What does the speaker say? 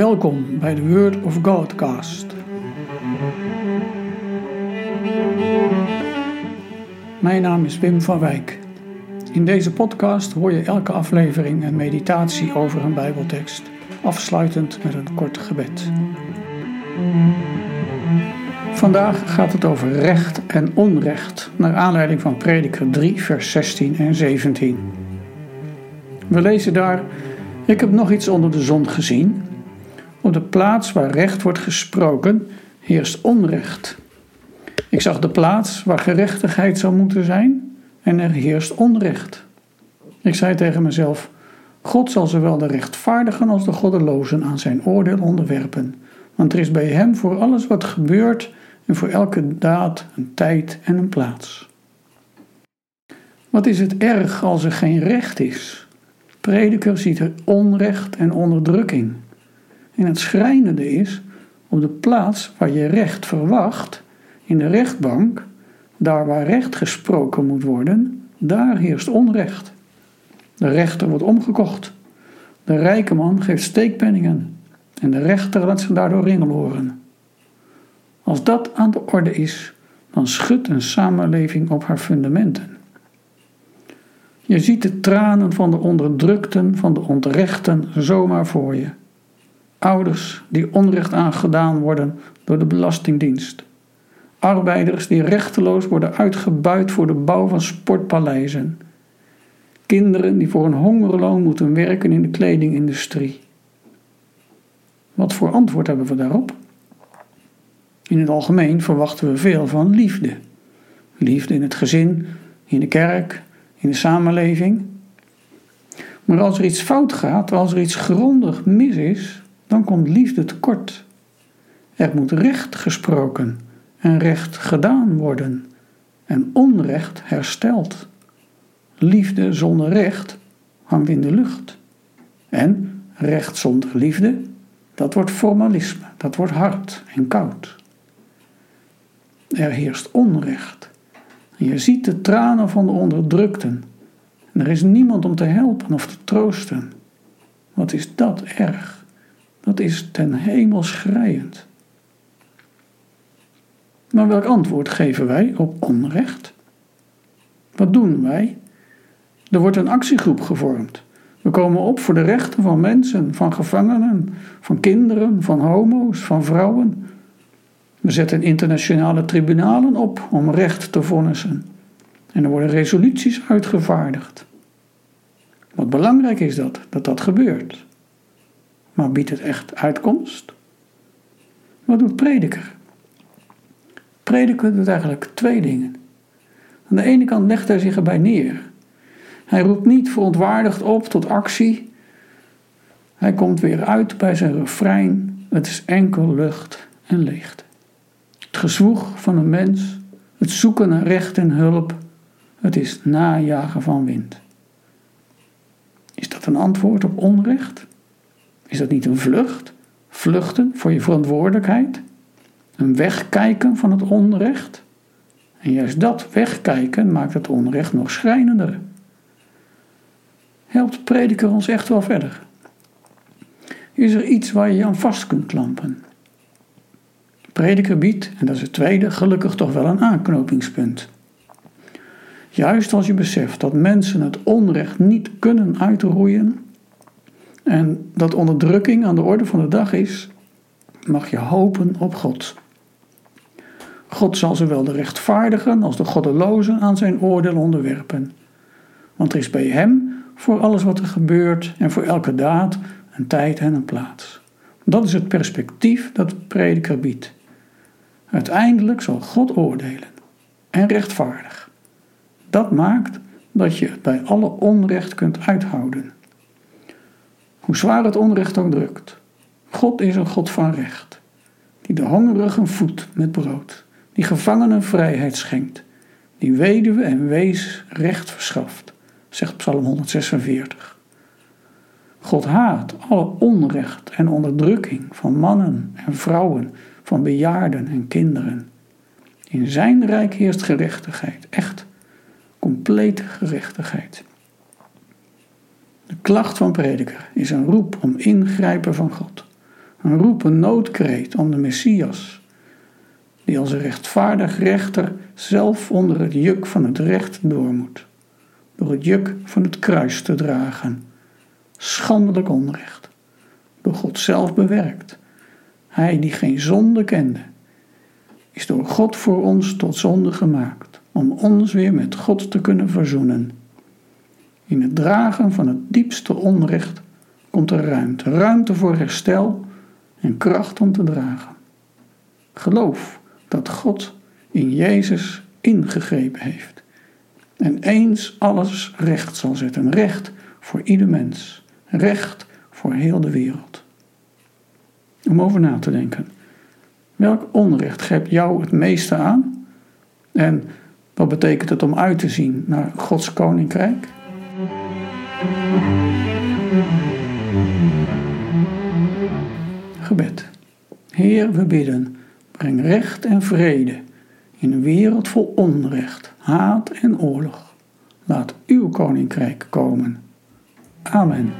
Welkom bij de Word of Godcast. Mijn naam is Wim van Wijk. In deze podcast hoor je elke aflevering een meditatie over een Bijbeltekst, afsluitend met een kort gebed. Vandaag gaat het over recht en onrecht, naar aanleiding van Prediker 3, vers 16 en 17. We lezen daar: Ik heb nog iets onder de zon gezien. Op de plaats waar recht wordt gesproken, heerst onrecht. Ik zag de plaats waar gerechtigheid zou moeten zijn en er heerst onrecht. Ik zei tegen mezelf: God zal zowel de rechtvaardigen als de goddelozen aan zijn oordeel onderwerpen, want er is bij hem voor alles wat gebeurt en voor elke daad een tijd en een plaats. Wat is het erg als er geen recht is? Prediker ziet er onrecht en onderdrukking. En het schrijnende is, op de plaats waar je recht verwacht, in de rechtbank, daar waar recht gesproken moet worden, daar heerst onrecht. De rechter wordt omgekocht. De rijke man geeft steekpenningen en de rechter laat zich daardoor ringeloren. Als dat aan de orde is, dan schudt een samenleving op haar fundamenten. Je ziet de tranen van de onderdrukten, van de ontrechten zomaar voor je. Ouders die onrecht aangedaan worden door de Belastingdienst. Arbeiders die rechteloos worden uitgebuit voor de bouw van sportpaleizen. Kinderen die voor een hongerloon moeten werken in de kledingindustrie. Wat voor antwoord hebben we daarop? In het algemeen verwachten we veel van liefde. Liefde in het gezin, in de kerk, in de samenleving. Maar als er iets fout gaat, als er iets grondig mis is, dan komt liefde tekort. Er moet recht gesproken en recht gedaan worden en onrecht hersteld. Liefde zonder recht hangt in de lucht. En recht zonder liefde, dat wordt formalisme, dat wordt hard en koud. Er heerst onrecht. Je ziet de tranen van de onderdrukten. En er is niemand om te helpen of te troosten. Wat is dat erg? Dat is ten hemel schrijend. Maar welk antwoord geven wij op onrecht? Wat doen wij? Er wordt een actiegroep gevormd. We komen op voor de rechten van mensen, van gevangenen, van kinderen, van homo's, van vrouwen. We zetten internationale tribunalen op om recht te vonnissen. En er worden resoluties uitgevaardigd. Wat belangrijk is dat, dat dat gebeurt. Maar biedt het echt uitkomst? Wat doet prediker? Prediker doet eigenlijk twee dingen. Aan de ene kant legt hij zich erbij neer. Hij roept niet verontwaardigd op tot actie. Hij komt weer uit bij zijn refrein. Het is enkel lucht en leegte. Het gezwoeg van een mens, het zoeken naar recht en hulp, het is najagen van wind. Is dat een antwoord op onrecht? Is dat niet een vlucht? Vluchten voor je verantwoordelijkheid? Een wegkijken van het onrecht? En juist dat wegkijken maakt het onrecht nog schrijnender. Helpt prediker ons echt wel verder? Is er iets waar je je aan vast kunt klampen? Prediker biedt, en dat is het tweede, gelukkig toch wel een aanknopingspunt. Juist als je beseft dat mensen het onrecht niet kunnen uitroeien en dat onderdrukking aan de orde van de dag is, mag je hopen op God. God zal zowel de rechtvaardigen als de goddelozen aan zijn oordeel onderwerpen. Want er is bij hem voor alles wat er gebeurt en voor elke daad een tijd en een plaats. Dat is het perspectief dat de prediker biedt. Uiteindelijk zal God oordelen en rechtvaardig. Dat maakt dat je het bij alle onrecht kunt uithouden. Hoe zwaar het onrecht ook drukt, God is een God van recht, die de hongerigen voedt met brood, die gevangenen vrijheid schenkt, die weduwe en wees recht verschaft, zegt Psalm 146. God haat alle onrecht en onderdrukking van mannen en vrouwen, van bejaarden en kinderen. In zijn rijk heerst gerechtigheid, echt complete gerechtigheid. Klacht van prediker is een roep om ingrijpen van God. Een roep, een noodkreet om de Messias, die als rechtvaardig rechter zelf onder het juk van het recht door moet. Door het juk van het kruis te dragen. Schandelijk onrecht. Door God zelf bewerkt. Hij die geen zonde kende, is door God voor ons tot zonde gemaakt, om ons weer met God te kunnen verzoenen. In het dragen van het diepste onrecht komt er ruimte. Ruimte voor herstel en kracht om te dragen. Geloof dat God in Jezus ingegrepen heeft. En eens alles recht zal zetten. Recht voor ieder mens. Recht voor heel de wereld. Om over na te denken. Welk onrecht geeft jou het meeste aan? En wat betekent het om uit te zien naar Gods koninkrijk? Gebed. Heer, we bidden, breng recht en vrede in een wereld vol onrecht, haat en oorlog. Laat uw koninkrijk komen. Amen.